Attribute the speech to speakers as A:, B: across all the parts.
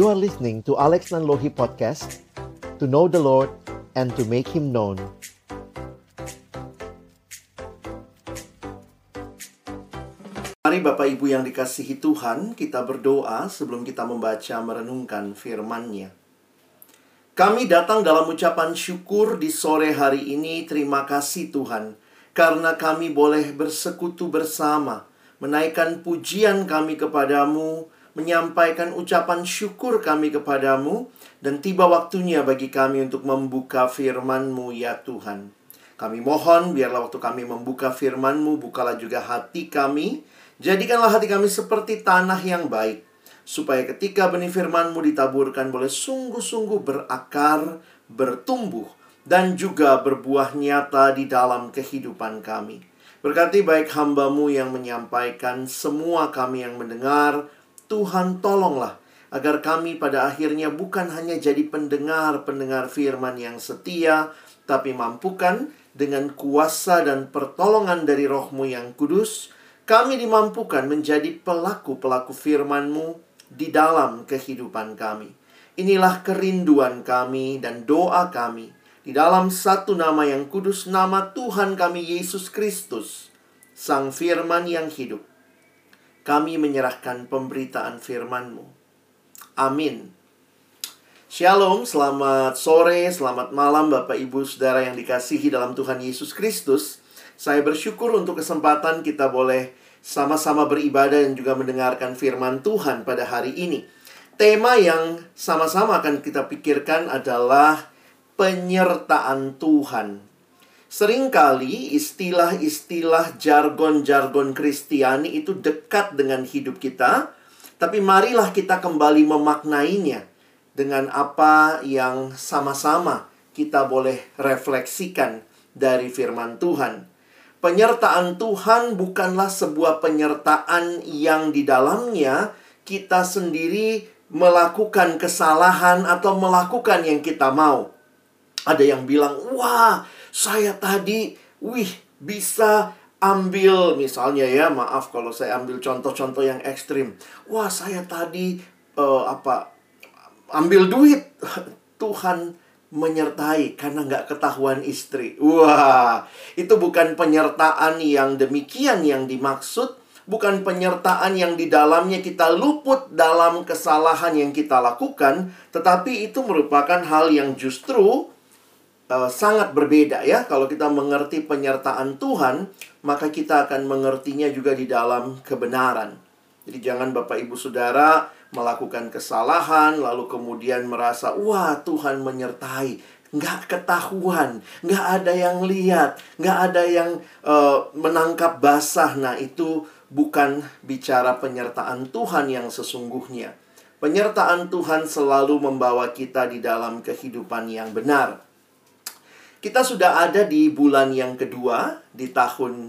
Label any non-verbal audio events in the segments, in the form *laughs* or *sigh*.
A: You are listening to Alex Nanlohi Podcast To know the Lord and to make Him known
B: Mari Bapak Ibu yang dikasihi Tuhan, kita berdoa sebelum kita membaca merenungkan firman-Nya. Kami datang dalam ucapan syukur di sore hari ini. Terima kasih Tuhan, karena kami boleh bersekutu bersama, menaikkan pujian kami kepadamu, menyampaikan ucapan syukur kami kepadamu, dan tiba waktunya bagi kami untuk membuka firman-Mu ya Tuhan. Kami mohon biarlah waktu kami membuka firman-Mu, bukalah juga hati kami, Jadikanlah hati kami seperti tanah yang baik, supaya ketika benih firman-Mu ditaburkan boleh sungguh-sungguh berakar, bertumbuh, dan juga berbuah nyata di dalam kehidupan kami. Berkati baik hambamu yang menyampaikan, semua kami yang mendengar, Tuhan tolonglah agar kami pada akhirnya bukan hanya jadi pendengar-pendengar firman yang setia, tapi mampukan dengan kuasa dan pertolongan dari rohmu yang kudus, kami dimampukan menjadi pelaku-pelaku firman-Mu di dalam kehidupan kami. Inilah kerinduan kami dan doa kami di dalam satu nama yang kudus, nama Tuhan kami Yesus Kristus, Sang Firman yang hidup. Kami menyerahkan pemberitaan firman-Mu. Amin. Shalom, selamat sore, selamat malam Bapak Ibu Saudara yang dikasihi dalam Tuhan Yesus Kristus. Saya bersyukur untuk kesempatan kita boleh sama-sama beribadah dan juga mendengarkan firman Tuhan pada hari ini. Tema yang sama-sama akan kita pikirkan adalah penyertaan Tuhan. Seringkali istilah-istilah jargon-jargon Kristiani itu dekat dengan hidup kita, tapi marilah kita kembali memaknainya dengan apa yang sama-sama kita boleh refleksikan dari firman Tuhan. Penyertaan Tuhan bukanlah sebuah penyertaan yang di dalamnya kita sendiri melakukan kesalahan atau melakukan yang kita mau. Ada yang bilang, "Wah, saya tadi wih bisa ambil misalnya ya, maaf kalau saya ambil contoh-contoh yang ekstrim. Wah, saya tadi uh, apa ambil duit. *laughs* Tuhan menyertai karena nggak ketahuan istri. Wah, itu bukan penyertaan yang demikian yang dimaksud. Bukan penyertaan yang di dalamnya kita luput dalam kesalahan yang kita lakukan. Tetapi itu merupakan hal yang justru uh, sangat berbeda ya. Kalau kita mengerti penyertaan Tuhan, maka kita akan mengertinya juga di dalam kebenaran. Jadi jangan Bapak Ibu Saudara melakukan kesalahan, lalu kemudian merasa, wah Tuhan menyertai. Nggak ketahuan, nggak ada yang lihat, nggak ada yang uh, menangkap basah. Nah itu bukan bicara penyertaan Tuhan yang sesungguhnya. Penyertaan Tuhan selalu membawa kita di dalam kehidupan yang benar. Kita sudah ada di bulan yang kedua di tahun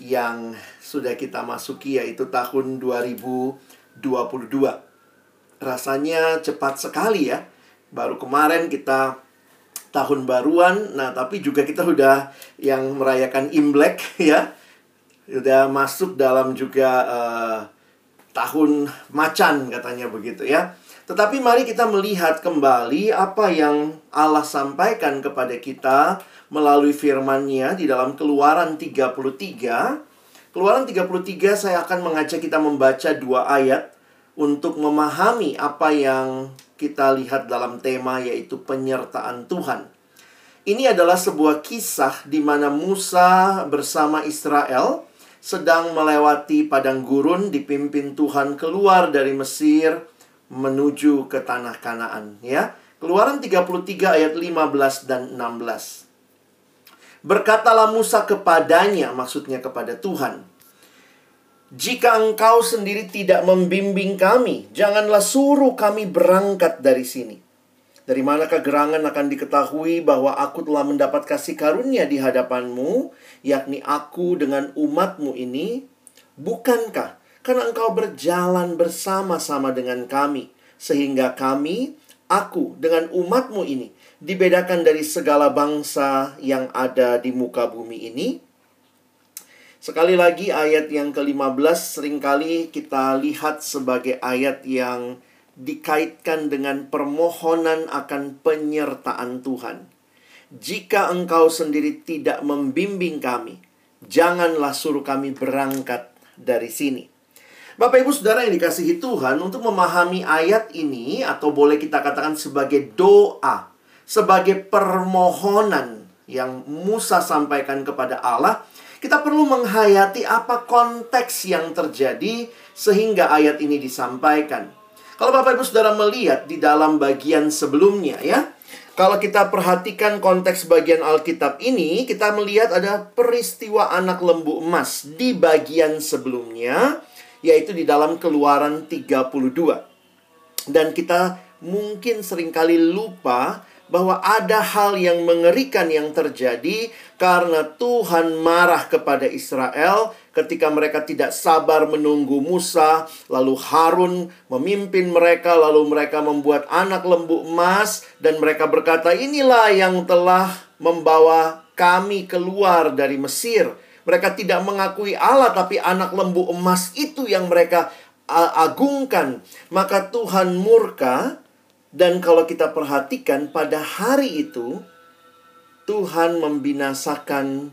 B: yang sudah kita masuki yaitu tahun 2022 rasanya cepat sekali ya. Baru kemarin kita tahun baruan, nah tapi juga kita udah yang merayakan Imlek *laughs* ya. Udah masuk dalam juga uh, tahun macan katanya begitu ya. Tetapi mari kita melihat kembali apa yang Allah sampaikan kepada kita melalui firman-Nya di dalam Keluaran 33. Keluaran 33 saya akan mengajak kita membaca dua ayat untuk memahami apa yang kita lihat dalam tema yaitu penyertaan Tuhan. Ini adalah sebuah kisah di mana Musa bersama Israel sedang melewati padang gurun dipimpin Tuhan keluar dari Mesir menuju ke tanah Kanaan ya. Keluaran 33 ayat 15 dan 16. Berkatalah Musa kepadanya, maksudnya kepada Tuhan, jika engkau sendiri tidak membimbing kami, janganlah suruh kami berangkat dari sini. Dari manakah gerangan akan diketahui bahwa aku telah mendapat kasih karunia di hadapanmu, yakni aku dengan umatmu ini? Bukankah karena engkau berjalan bersama-sama dengan kami, sehingga kami, aku dengan umatmu ini, dibedakan dari segala bangsa yang ada di muka bumi ini? Sekali lagi ayat yang ke-15 sering kali kita lihat sebagai ayat yang dikaitkan dengan permohonan akan penyertaan Tuhan. Jika engkau sendiri tidak membimbing kami, janganlah suruh kami berangkat dari sini. Bapak Ibu Saudara yang dikasihi Tuhan, untuk memahami ayat ini atau boleh kita katakan sebagai doa, sebagai permohonan yang Musa sampaikan kepada Allah, kita perlu menghayati apa konteks yang terjadi sehingga ayat ini disampaikan. Kalau Bapak Ibu Saudara melihat di dalam bagian sebelumnya ya, kalau kita perhatikan konteks bagian Alkitab ini, kita melihat ada peristiwa anak lembu emas di bagian sebelumnya, yaitu di dalam keluaran 32. Dan kita mungkin sering kali lupa bahwa ada hal yang mengerikan yang terjadi karena Tuhan marah kepada Israel ketika mereka tidak sabar menunggu Musa, lalu Harun memimpin mereka, lalu mereka membuat anak lembu emas dan mereka berkata, "Inilah yang telah membawa kami keluar dari Mesir." Mereka tidak mengakui Allah tapi anak lembu emas itu yang mereka agungkan. Maka Tuhan murka dan kalau kita perhatikan pada hari itu Tuhan membinasakan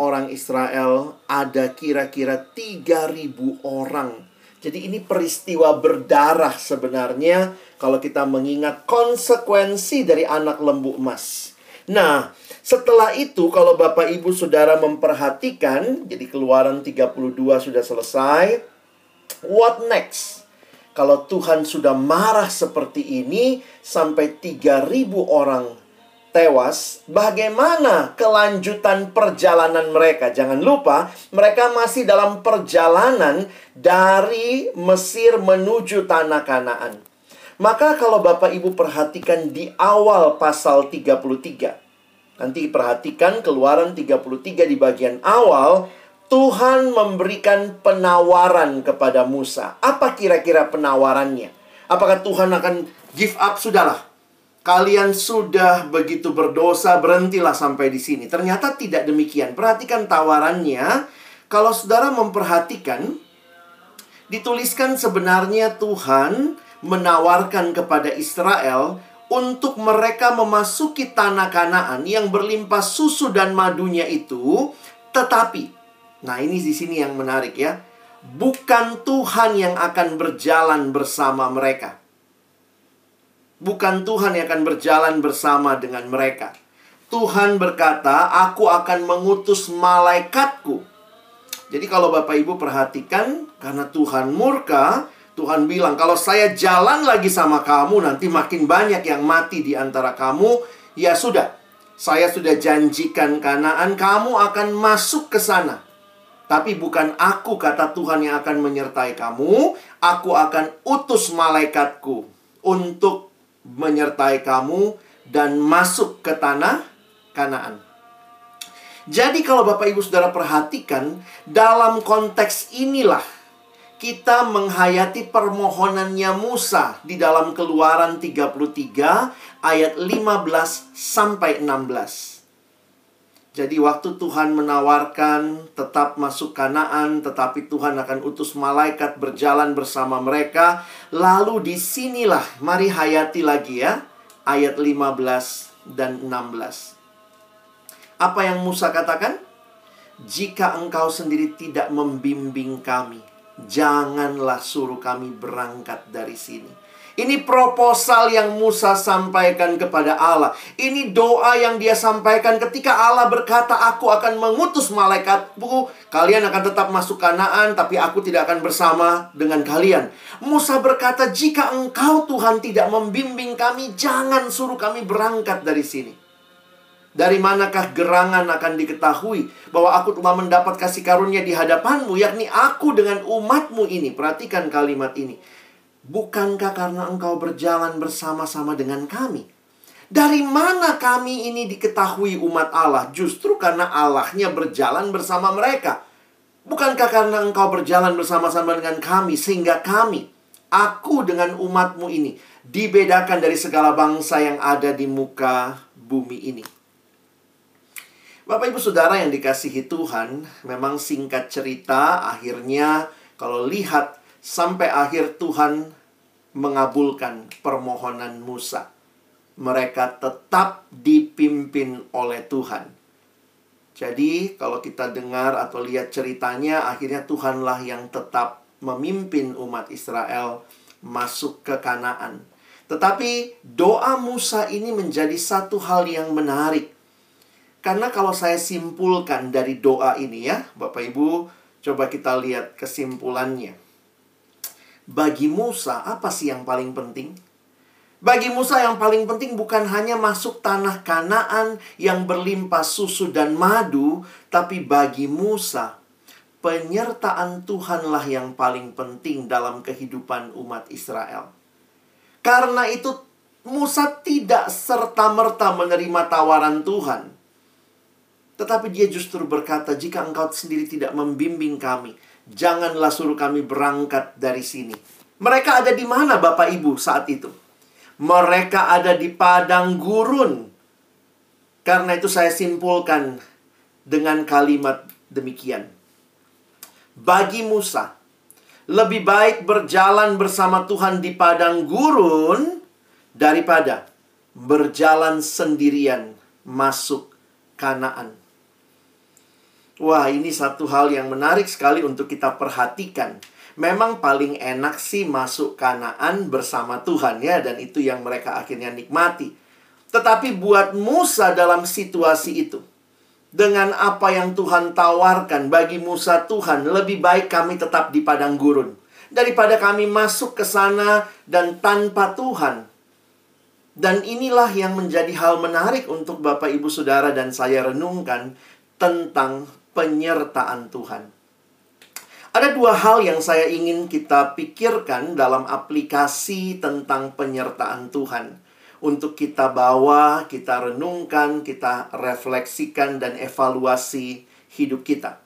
B: orang Israel ada kira-kira 3000 orang. Jadi ini peristiwa berdarah sebenarnya kalau kita mengingat konsekuensi dari anak lembu emas. Nah, setelah itu kalau Bapak Ibu Saudara memperhatikan, jadi keluaran 32 sudah selesai. What next? Kalau Tuhan sudah marah seperti ini sampai 3000 orang tewas, bagaimana kelanjutan perjalanan mereka? Jangan lupa, mereka masih dalam perjalanan dari Mesir menuju tanah Kanaan. Maka kalau Bapak Ibu perhatikan di awal pasal 33. Nanti perhatikan keluaran 33 di bagian awal Tuhan memberikan penawaran kepada Musa. Apa kira-kira penawarannya? Apakah Tuhan akan give up? Sudahlah. Kalian sudah begitu berdosa, berhentilah sampai di sini. Ternyata tidak demikian. Perhatikan tawarannya. Kalau saudara memperhatikan, dituliskan sebenarnya Tuhan menawarkan kepada Israel untuk mereka memasuki tanah Kanaan yang berlimpah susu dan madunya itu, tetapi Nah, ini di sini yang menarik ya. Bukan Tuhan yang akan berjalan bersama mereka. Bukan Tuhan yang akan berjalan bersama dengan mereka. Tuhan berkata, "Aku akan mengutus malaikatku." Jadi kalau Bapak Ibu perhatikan, karena Tuhan murka, Tuhan bilang, "Kalau saya jalan lagi sama kamu, nanti makin banyak yang mati di antara kamu." Ya sudah, saya sudah janjikan Kanaan, kamu akan masuk ke sana. Tapi bukan aku kata Tuhan yang akan menyertai kamu Aku akan utus malaikatku Untuk menyertai kamu Dan masuk ke tanah Kanaan Jadi kalau Bapak Ibu Saudara perhatikan Dalam konteks inilah kita menghayati permohonannya Musa di dalam Keluaran 33 ayat 15 sampai 16. Jadi waktu Tuhan menawarkan tetap masuk Kanaan, tetapi Tuhan akan utus malaikat berjalan bersama mereka. Lalu di sinilah, mari hayati lagi ya, ayat 15 dan 16. Apa yang Musa katakan? Jika engkau sendiri tidak membimbing kami, janganlah suruh kami berangkat dari sini. Ini proposal yang Musa sampaikan kepada Allah. Ini doa yang dia sampaikan ketika Allah berkata, "Aku akan mengutus malaikatku, kalian akan tetap masuk Kanaan, tapi aku tidak akan bersama dengan kalian." Musa berkata, "Jika engkau Tuhan tidak membimbing kami, jangan suruh kami berangkat dari sini." Dari manakah gerangan akan diketahui bahwa aku telah mendapat kasih karunia di hadapanmu, yakni aku dengan umatmu ini. Perhatikan kalimat ini Bukankah karena engkau berjalan bersama-sama dengan kami? Dari mana kami ini diketahui umat Allah? Justru karena Allahnya berjalan bersama mereka. Bukankah karena engkau berjalan bersama-sama dengan kami sehingga kami, aku dengan umatmu ini, dibedakan dari segala bangsa yang ada di muka bumi ini. Bapak ibu saudara yang dikasihi Tuhan, memang singkat cerita akhirnya kalau lihat sampai akhir Tuhan mengabulkan permohonan Musa. Mereka tetap dipimpin oleh Tuhan. Jadi, kalau kita dengar atau lihat ceritanya, akhirnya Tuhanlah yang tetap memimpin umat Israel masuk ke Kanaan. Tetapi doa Musa ini menjadi satu hal yang menarik. Karena kalau saya simpulkan dari doa ini ya, Bapak Ibu, coba kita lihat kesimpulannya. Bagi Musa, apa sih yang paling penting? Bagi Musa yang paling penting bukan hanya masuk tanah Kanaan yang berlimpah susu dan madu, tapi bagi Musa penyertaan Tuhanlah yang paling penting dalam kehidupan umat Israel. Karena itu Musa tidak serta-merta menerima tawaran Tuhan. Tetapi dia justru berkata, jika engkau sendiri tidak membimbing kami, janganlah suruh kami berangkat dari sini. Mereka ada di mana Bapak Ibu saat itu? Mereka ada di padang gurun. Karena itu saya simpulkan dengan kalimat demikian. Bagi Musa, lebih baik berjalan bersama Tuhan di padang gurun daripada berjalan sendirian masuk Kanaan. Wah, ini satu hal yang menarik sekali untuk kita perhatikan memang paling enak sih masuk Kanaan bersama Tuhan ya dan itu yang mereka akhirnya nikmati. Tetapi buat Musa dalam situasi itu dengan apa yang Tuhan tawarkan bagi Musa Tuhan lebih baik kami tetap di padang gurun daripada kami masuk ke sana dan tanpa Tuhan. Dan inilah yang menjadi hal menarik untuk Bapak Ibu Saudara dan saya renungkan tentang penyertaan Tuhan. Ada dua hal yang saya ingin kita pikirkan dalam aplikasi tentang penyertaan Tuhan. Untuk kita bawa, kita renungkan, kita refleksikan, dan evaluasi hidup kita.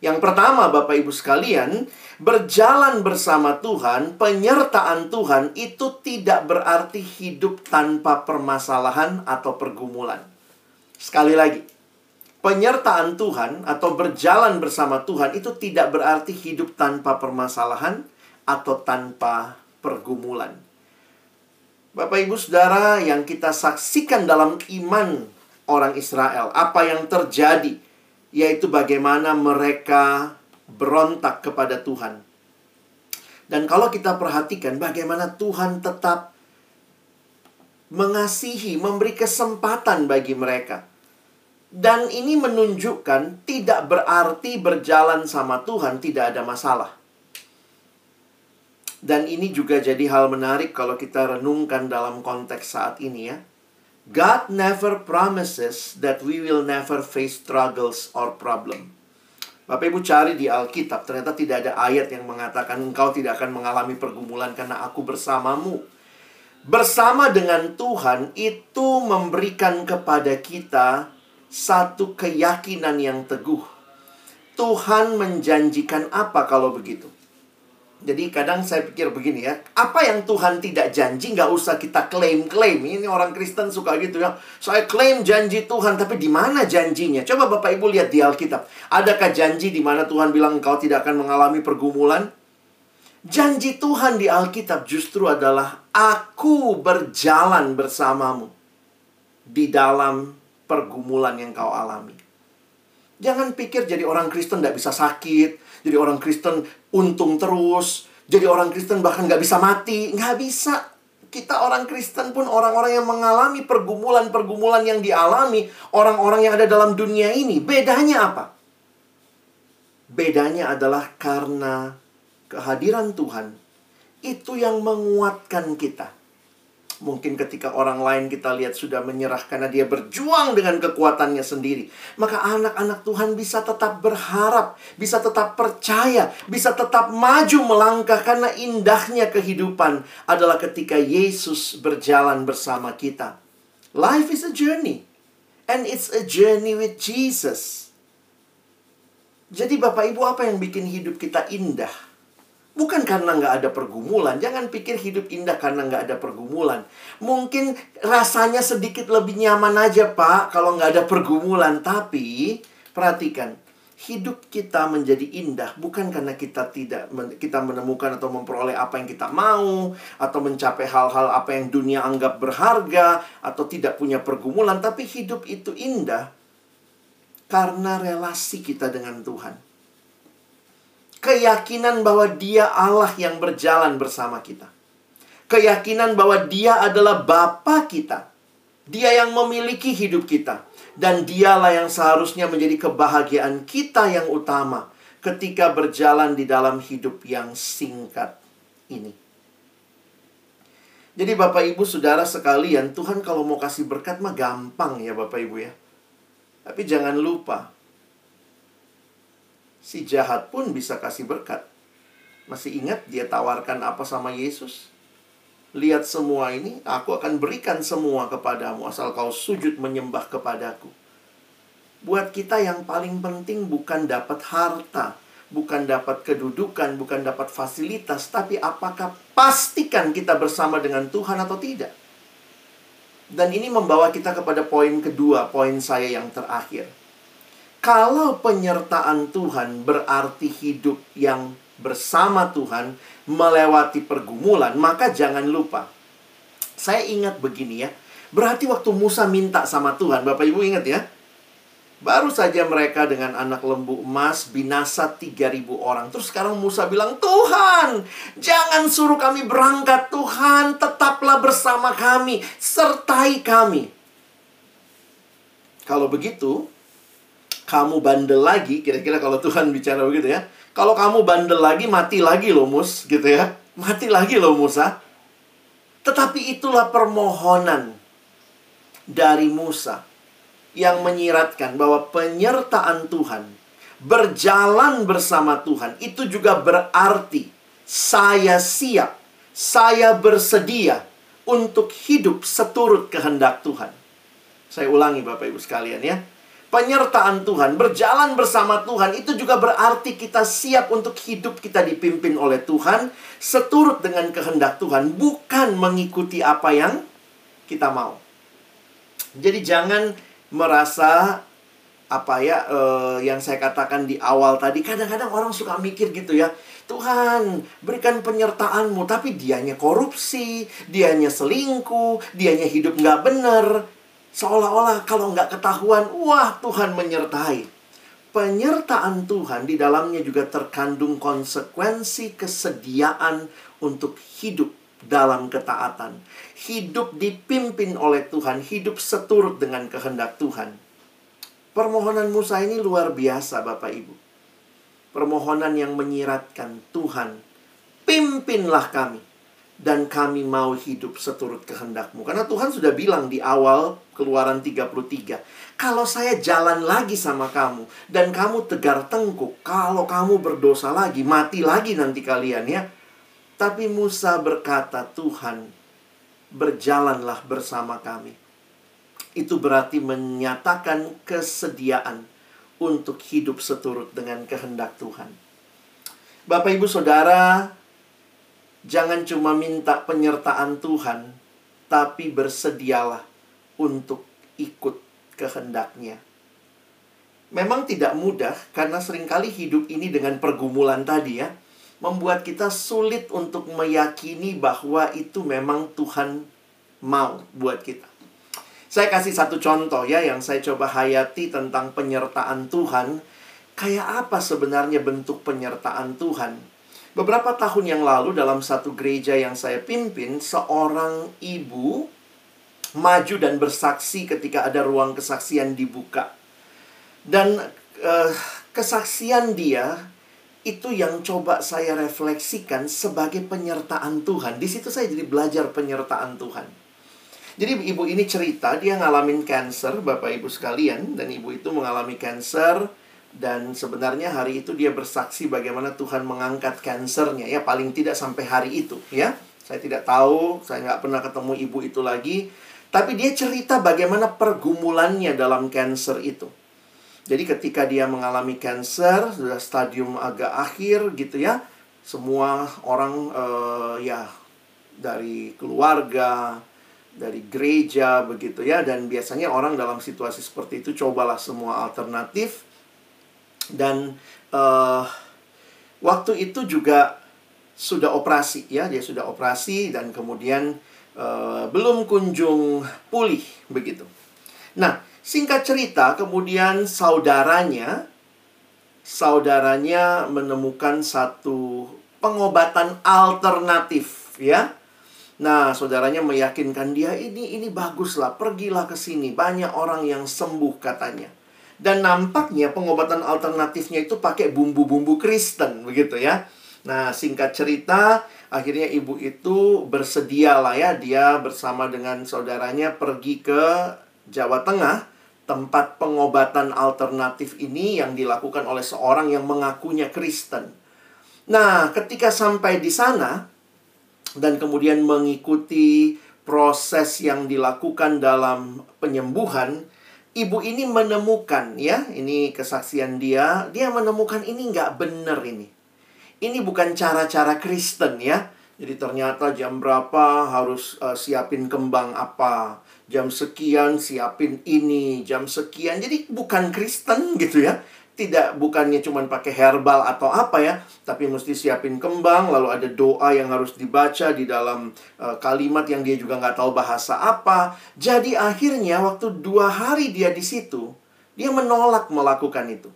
B: Yang pertama, Bapak Ibu sekalian, berjalan bersama Tuhan, penyertaan Tuhan itu tidak berarti hidup tanpa permasalahan atau pergumulan. Sekali lagi, penyertaan Tuhan atau berjalan bersama Tuhan itu tidak berarti hidup tanpa permasalahan atau tanpa pergumulan. Bapak Ibu Saudara yang kita saksikan dalam iman orang Israel, apa yang terjadi yaitu bagaimana mereka berontak kepada Tuhan. Dan kalau kita perhatikan bagaimana Tuhan tetap mengasihi, memberi kesempatan bagi mereka dan ini menunjukkan tidak berarti berjalan sama Tuhan tidak ada masalah. Dan ini juga jadi hal menarik kalau kita renungkan dalam konteks saat ini ya. God never promises that we will never face struggles or problem. Bapak Ibu cari di Alkitab, ternyata tidak ada ayat yang mengatakan engkau tidak akan mengalami pergumulan karena aku bersamamu. Bersama dengan Tuhan itu memberikan kepada kita satu keyakinan yang teguh. Tuhan menjanjikan apa kalau begitu? Jadi kadang saya pikir begini ya, apa yang Tuhan tidak janji nggak usah kita klaim-klaim. Ini orang Kristen suka gitu ya. Saya klaim janji Tuhan, tapi di mana janjinya? Coba Bapak Ibu lihat di Alkitab. Adakah janji di mana Tuhan bilang engkau tidak akan mengalami pergumulan? Janji Tuhan di Alkitab justru adalah aku berjalan bersamamu di dalam pergumulan yang kau alami. Jangan pikir jadi orang Kristen tidak bisa sakit, jadi orang Kristen untung terus, jadi orang Kristen bahkan nggak bisa mati. Nggak bisa. Kita orang Kristen pun orang-orang yang mengalami pergumulan-pergumulan yang dialami orang-orang yang ada dalam dunia ini. Bedanya apa? Bedanya adalah karena kehadiran Tuhan itu yang menguatkan kita. Mungkin ketika orang lain kita lihat sudah menyerah karena dia berjuang dengan kekuatannya sendiri. Maka anak-anak Tuhan bisa tetap berharap, bisa tetap percaya, bisa tetap maju melangkah karena indahnya kehidupan adalah ketika Yesus berjalan bersama kita. Life is a journey. And it's a journey with Jesus. Jadi Bapak Ibu apa yang bikin hidup kita indah? Bukan karena nggak ada pergumulan. Jangan pikir hidup indah karena nggak ada pergumulan. Mungkin rasanya sedikit lebih nyaman aja, Pak, kalau nggak ada pergumulan. Tapi, perhatikan. hidup kita menjadi indah bukan karena kita tidak kita menemukan atau memperoleh apa yang kita mau atau mencapai hal-hal apa yang dunia anggap berharga atau tidak punya pergumulan tapi hidup itu indah karena relasi kita dengan Tuhan. Keyakinan bahwa Dia Allah yang berjalan bersama kita. Keyakinan bahwa Dia adalah Bapa kita. Dia yang memiliki hidup kita dan dialah yang seharusnya menjadi kebahagiaan kita yang utama ketika berjalan di dalam hidup yang singkat ini. Jadi Bapak Ibu Saudara sekalian, Tuhan kalau mau kasih berkat mah gampang ya Bapak Ibu ya. Tapi jangan lupa, si jahat pun bisa kasih berkat. Masih ingat dia tawarkan apa sama Yesus? Lihat semua ini, aku akan berikan semua kepadamu asal kau sujud menyembah kepadaku. Buat kita yang paling penting bukan dapat harta, bukan dapat kedudukan, bukan dapat fasilitas, tapi apakah pastikan kita bersama dengan Tuhan atau tidak. Dan ini membawa kita kepada poin kedua, poin saya yang terakhir. Kalau penyertaan Tuhan berarti hidup yang bersama Tuhan, melewati pergumulan, maka jangan lupa. Saya ingat begini ya. Berarti waktu Musa minta sama Tuhan, Bapak Ibu ingat ya. Baru saja mereka dengan anak lembu emas binasa 3000 orang. Terus sekarang Musa bilang, "Tuhan, jangan suruh kami berangkat, Tuhan, tetaplah bersama kami, sertai kami." Kalau begitu, kamu bandel lagi, kira-kira kalau Tuhan bicara begitu ya. Kalau kamu bandel lagi, mati lagi loh Mus, gitu ya. Mati lagi loh Musa. Tetapi itulah permohonan dari Musa yang menyiratkan bahwa penyertaan Tuhan, berjalan bersama Tuhan, itu juga berarti saya siap, saya bersedia untuk hidup seturut kehendak Tuhan. Saya ulangi Bapak Ibu sekalian ya penyertaan Tuhan, berjalan bersama Tuhan, itu juga berarti kita siap untuk hidup kita dipimpin oleh Tuhan, seturut dengan kehendak Tuhan, bukan mengikuti apa yang kita mau. Jadi jangan merasa apa ya uh, yang saya katakan di awal tadi kadang-kadang orang suka mikir gitu ya Tuhan berikan penyertaanmu tapi dianya korupsi dianya selingkuh dianya hidup nggak bener Seolah-olah kalau nggak ketahuan, wah Tuhan menyertai. Penyertaan Tuhan di dalamnya juga terkandung konsekuensi kesediaan untuk hidup dalam ketaatan. Hidup dipimpin oleh Tuhan, hidup seturut dengan kehendak Tuhan. Permohonan Musa ini luar biasa Bapak Ibu. Permohonan yang menyiratkan Tuhan, pimpinlah kami dan kami mau hidup seturut kehendakmu. Karena Tuhan sudah bilang di awal keluaran 33. Kalau saya jalan lagi sama kamu dan kamu tegar tengkuk, kalau kamu berdosa lagi, mati lagi nanti kalian ya. Tapi Musa berkata, Tuhan, berjalanlah bersama kami. Itu berarti menyatakan kesediaan untuk hidup seturut dengan kehendak Tuhan. Bapak, ibu, saudara, Jangan cuma minta penyertaan Tuhan, tapi bersedialah untuk ikut kehendaknya. Memang tidak mudah karena sering kali hidup ini dengan pergumulan tadi ya, membuat kita sulit untuk meyakini bahwa itu memang Tuhan mau buat kita. Saya kasih satu contoh ya yang saya coba hayati tentang penyertaan Tuhan. Kayak apa sebenarnya bentuk penyertaan Tuhan? Beberapa tahun yang lalu dalam satu gereja yang saya pimpin, seorang ibu maju dan bersaksi ketika ada ruang kesaksian dibuka. Dan uh, kesaksian dia itu yang coba saya refleksikan sebagai penyertaan Tuhan. Di situ saya jadi belajar penyertaan Tuhan. Jadi ibu ini cerita dia ngalamin cancer, Bapak Ibu sekalian, dan ibu itu mengalami cancer dan sebenarnya hari itu dia bersaksi bagaimana Tuhan mengangkat kansernya ya. Paling tidak sampai hari itu ya. Saya tidak tahu saya nggak pernah ketemu ibu itu lagi. Tapi dia cerita bagaimana pergumulannya dalam kanker itu. Jadi ketika dia mengalami kanker sudah stadium agak akhir gitu ya. Semua orang uh, ya dari keluarga dari gereja begitu ya. Dan biasanya orang dalam situasi seperti itu cobalah semua alternatif Dan uh, waktu itu juga sudah operasi ya, dia sudah operasi dan kemudian uh, belum kunjung pulih begitu. Nah, singkat cerita kemudian saudaranya saudaranya menemukan satu pengobatan alternatif ya. Nah, saudaranya meyakinkan dia ini ini baguslah, pergilah ke sini. Banyak orang yang sembuh katanya. Dan nampaknya pengobatan alternatifnya itu pakai bumbu-bumbu Kristen begitu ya. Nah, singkat cerita, akhirnya ibu itu bersedia lah ya, dia bersama dengan saudaranya pergi ke Jawa Tengah, tempat pengobatan alternatif ini yang dilakukan oleh seorang yang mengakunya Kristen. Nah, ketika sampai di sana dan kemudian mengikuti proses yang dilakukan dalam penyembuhan, ibu ini menemukan ya, ini kesaksian dia, dia menemukan ini nggak benar ini ini bukan cara-cara Kristen ya. Jadi ternyata jam berapa harus uh, siapin kembang apa, jam sekian siapin ini, jam sekian. Jadi bukan Kristen gitu ya. Tidak bukannya cuma pakai herbal atau apa ya, tapi mesti siapin kembang, lalu ada doa yang harus dibaca di dalam uh, kalimat yang dia juga nggak tahu bahasa apa. Jadi akhirnya waktu dua hari dia di situ, dia menolak melakukan itu.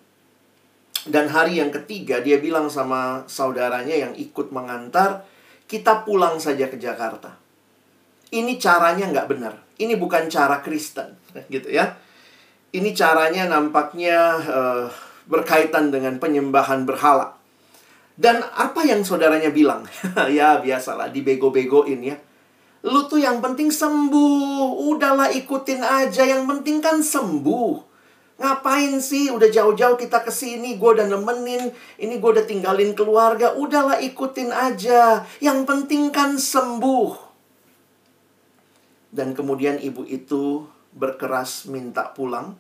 B: Dan hari yang ketiga dia bilang sama saudaranya yang ikut mengantar, kita pulang saja ke Jakarta. Ini caranya nggak benar. Ini bukan cara Kristen, *laughs* gitu ya. Ini caranya nampaknya uh, berkaitan dengan penyembahan berhala. Dan apa yang saudaranya bilang? *laughs* ya biasalah, dibego-begoin ya. Lu tuh yang penting sembuh. Udahlah ikutin aja. Yang penting kan sembuh. Ngapain sih? Udah jauh-jauh kita ke sini, gue udah nemenin, ini gue udah tinggalin keluarga, udahlah ikutin aja. Yang penting kan sembuh. Dan kemudian ibu itu berkeras minta pulang.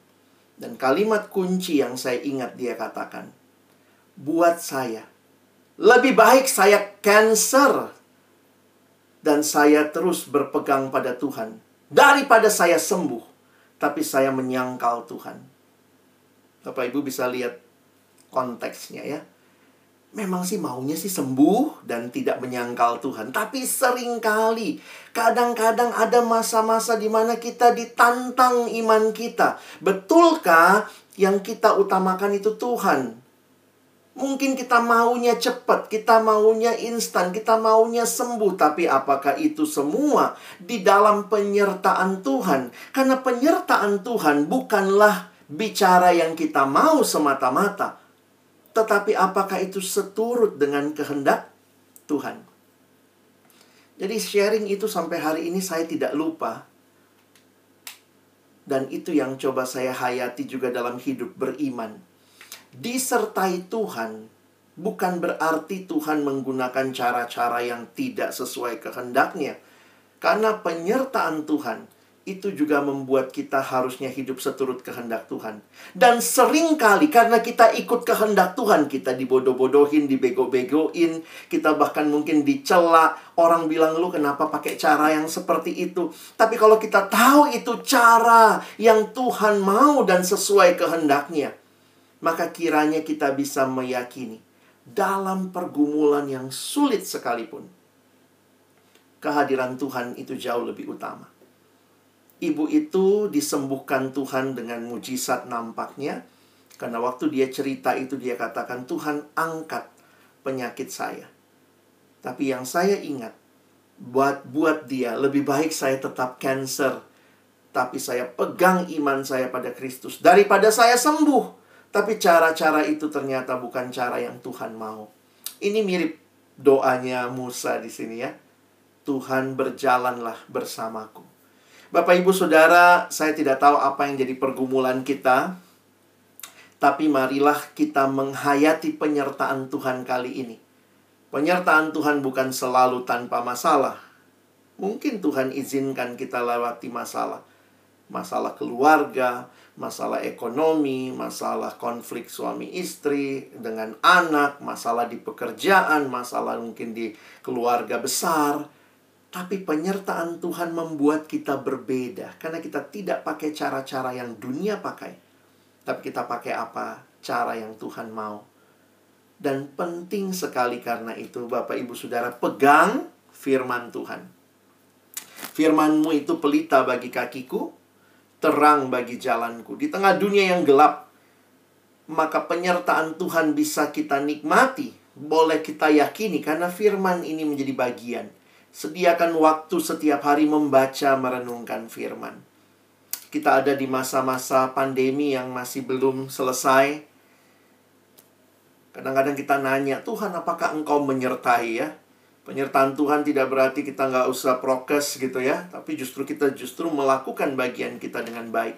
B: Dan kalimat kunci yang saya ingat dia katakan, buat saya, lebih baik saya cancer dan saya terus berpegang pada Tuhan daripada saya sembuh, tapi saya menyangkal Tuhan. Bapak Ibu bisa lihat konteksnya ya. Memang sih maunya sih sembuh dan tidak menyangkal Tuhan. Tapi sering kali, kadang-kadang ada masa-masa di mana kita ditantang iman kita. Betulkah yang kita utamakan itu Tuhan? Mungkin kita maunya cepat, kita maunya instan, kita maunya sembuh. Tapi apakah itu semua di dalam penyertaan Tuhan? Karena penyertaan Tuhan bukanlah bicara yang kita mau semata-mata, tetapi apakah itu seturut dengan kehendak Tuhan? Jadi sharing itu sampai hari ini saya tidak lupa. Dan itu yang coba saya hayati juga dalam hidup beriman. Disertai Tuhan bukan berarti Tuhan menggunakan cara-cara yang tidak sesuai kehendaknya. Karena penyertaan Tuhan itu juga membuat kita harusnya hidup seturut kehendak Tuhan. Dan sering kali karena kita ikut kehendak Tuhan, kita dibodoh-bodohin, dibego-begoin, kita bahkan mungkin dicela, orang bilang lu kenapa pakai cara yang seperti itu. Tapi kalau kita tahu itu cara yang Tuhan mau dan sesuai kehendaknya, maka kiranya kita bisa meyakini dalam pergumulan yang sulit sekalipun, kehadiran Tuhan itu jauh lebih utama ibu itu disembuhkan Tuhan dengan mujizat nampaknya. Karena waktu dia cerita itu dia katakan, Tuhan angkat penyakit saya. Tapi yang saya ingat, buat buat dia lebih baik saya tetap cancer. Tapi saya pegang iman saya pada Kristus. Daripada saya sembuh. Tapi cara-cara itu ternyata bukan cara yang Tuhan mau. Ini mirip doanya Musa di sini ya. Tuhan berjalanlah bersamaku. Bapak Ibu Saudara, saya tidak tahu apa yang jadi pergumulan kita. Tapi marilah kita menghayati penyertaan Tuhan kali ini. Penyertaan Tuhan bukan selalu tanpa masalah. Mungkin Tuhan izinkan kita lewati masalah. Masalah keluarga, masalah ekonomi, masalah konflik suami istri dengan anak, masalah di pekerjaan, masalah mungkin di keluarga besar tapi penyertaan Tuhan membuat kita berbeda karena kita tidak pakai cara-cara yang dunia pakai. Tapi kita pakai apa cara yang Tuhan mau. Dan penting sekali karena itu Bapak Ibu Saudara pegang firman Tuhan. Firmanmu itu pelita bagi kakiku, terang bagi jalanku. Di tengah dunia yang gelap, maka penyertaan Tuhan bisa kita nikmati, boleh kita yakini karena firman ini menjadi bagian. Sediakan waktu setiap hari membaca merenungkan firman. Kita ada di masa-masa pandemi yang masih belum selesai Kadang-kadang kita nanya, Tuhan apakah engkau menyertai ya? Penyertaan Tuhan tidak berarti kita nggak usah prokes gitu ya. Tapi justru kita justru melakukan bagian kita dengan baik.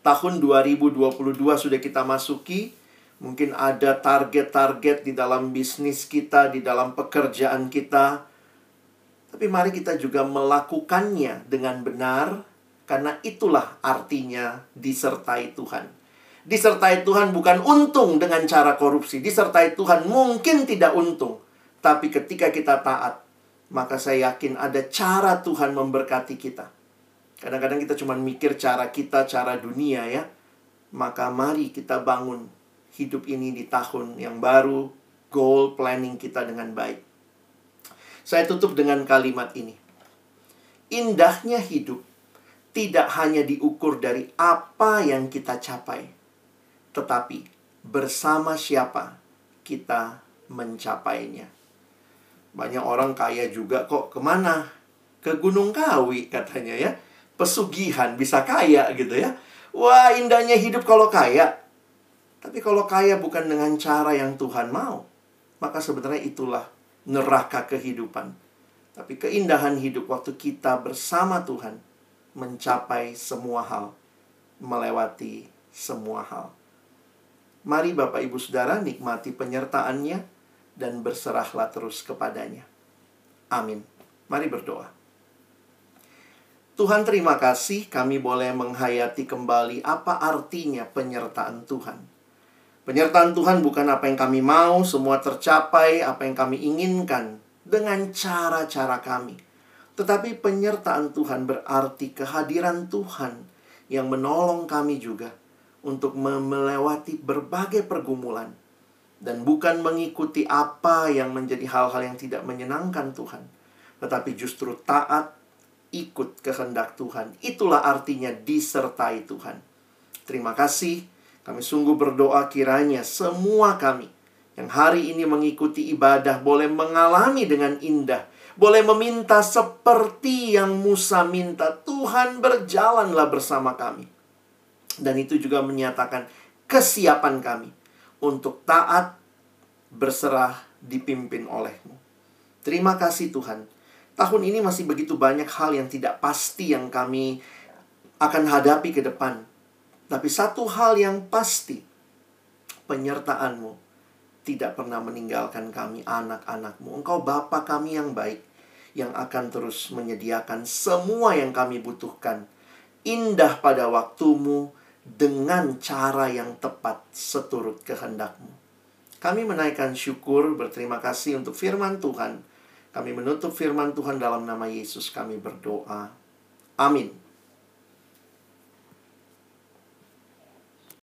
B: Tahun 2022 sudah kita masuki. Mungkin ada target-target di dalam bisnis kita, di dalam pekerjaan kita. Tapi mari kita juga melakukannya dengan benar. Karena itulah artinya disertai Tuhan. Disertai Tuhan bukan untung dengan cara korupsi. Disertai Tuhan mungkin tidak untung. Tapi ketika kita taat, maka saya yakin ada cara Tuhan memberkati kita. Kadang-kadang kita cuma mikir cara kita, cara dunia ya. Maka mari kita bangun hidup ini di tahun yang baru, goal planning kita dengan baik. Saya tutup dengan kalimat ini. Indahnya hidup tidak hanya diukur dari apa yang kita capai, tetapi bersama siapa kita mencapainya. Banyak orang kaya juga kok ke mana? Ke Gunung Kawi katanya ya. Pesugihan bisa kaya gitu ya. Wah indahnya hidup kalau kaya. Tapi kalau kaya bukan dengan cara yang Tuhan mau. Maka sebenarnya itulah neraka kehidupan. Tapi keindahan hidup waktu kita bersama Tuhan mencapai semua hal, melewati semua hal. Mari Bapak Ibu Saudara nikmati penyertaannya dan berserahlah terus kepadanya. Amin. Mari berdoa. Tuhan terima kasih kami boleh menghayati kembali apa artinya penyertaan Tuhan. Penyertaan Tuhan bukan apa yang kami mau, semua tercapai, apa yang kami inginkan dengan cara-cara kami. Tetapi penyertaan Tuhan berarti kehadiran Tuhan yang menolong kami juga untuk melewati berbagai pergumulan dan bukan mengikuti apa yang menjadi hal-hal yang tidak menyenangkan Tuhan, tetapi justru taat ikut kehendak Tuhan. Itulah artinya disertai Tuhan. Terima kasih. Kami sungguh berdoa kiranya semua kami yang hari ini mengikuti ibadah boleh mengalami dengan indah. Boleh meminta seperti yang Musa minta. Tuhan berjalanlah bersama kami dan itu juga menyatakan kesiapan kami untuk taat berserah dipimpin olehmu. Terima kasih Tuhan. Tahun ini masih begitu banyak hal yang tidak pasti yang kami akan hadapi ke depan. Tapi satu hal yang pasti, penyertaanmu tidak pernah meninggalkan kami anak-anakmu. Engkau Bapa kami yang baik, yang akan terus menyediakan semua yang kami butuhkan. Indah pada waktumu, dengan cara yang tepat seturut kehendakmu. Kami menaikkan syukur berterima kasih untuk firman Tuhan. Kami menutup firman Tuhan dalam nama Yesus kami berdoa. Amin.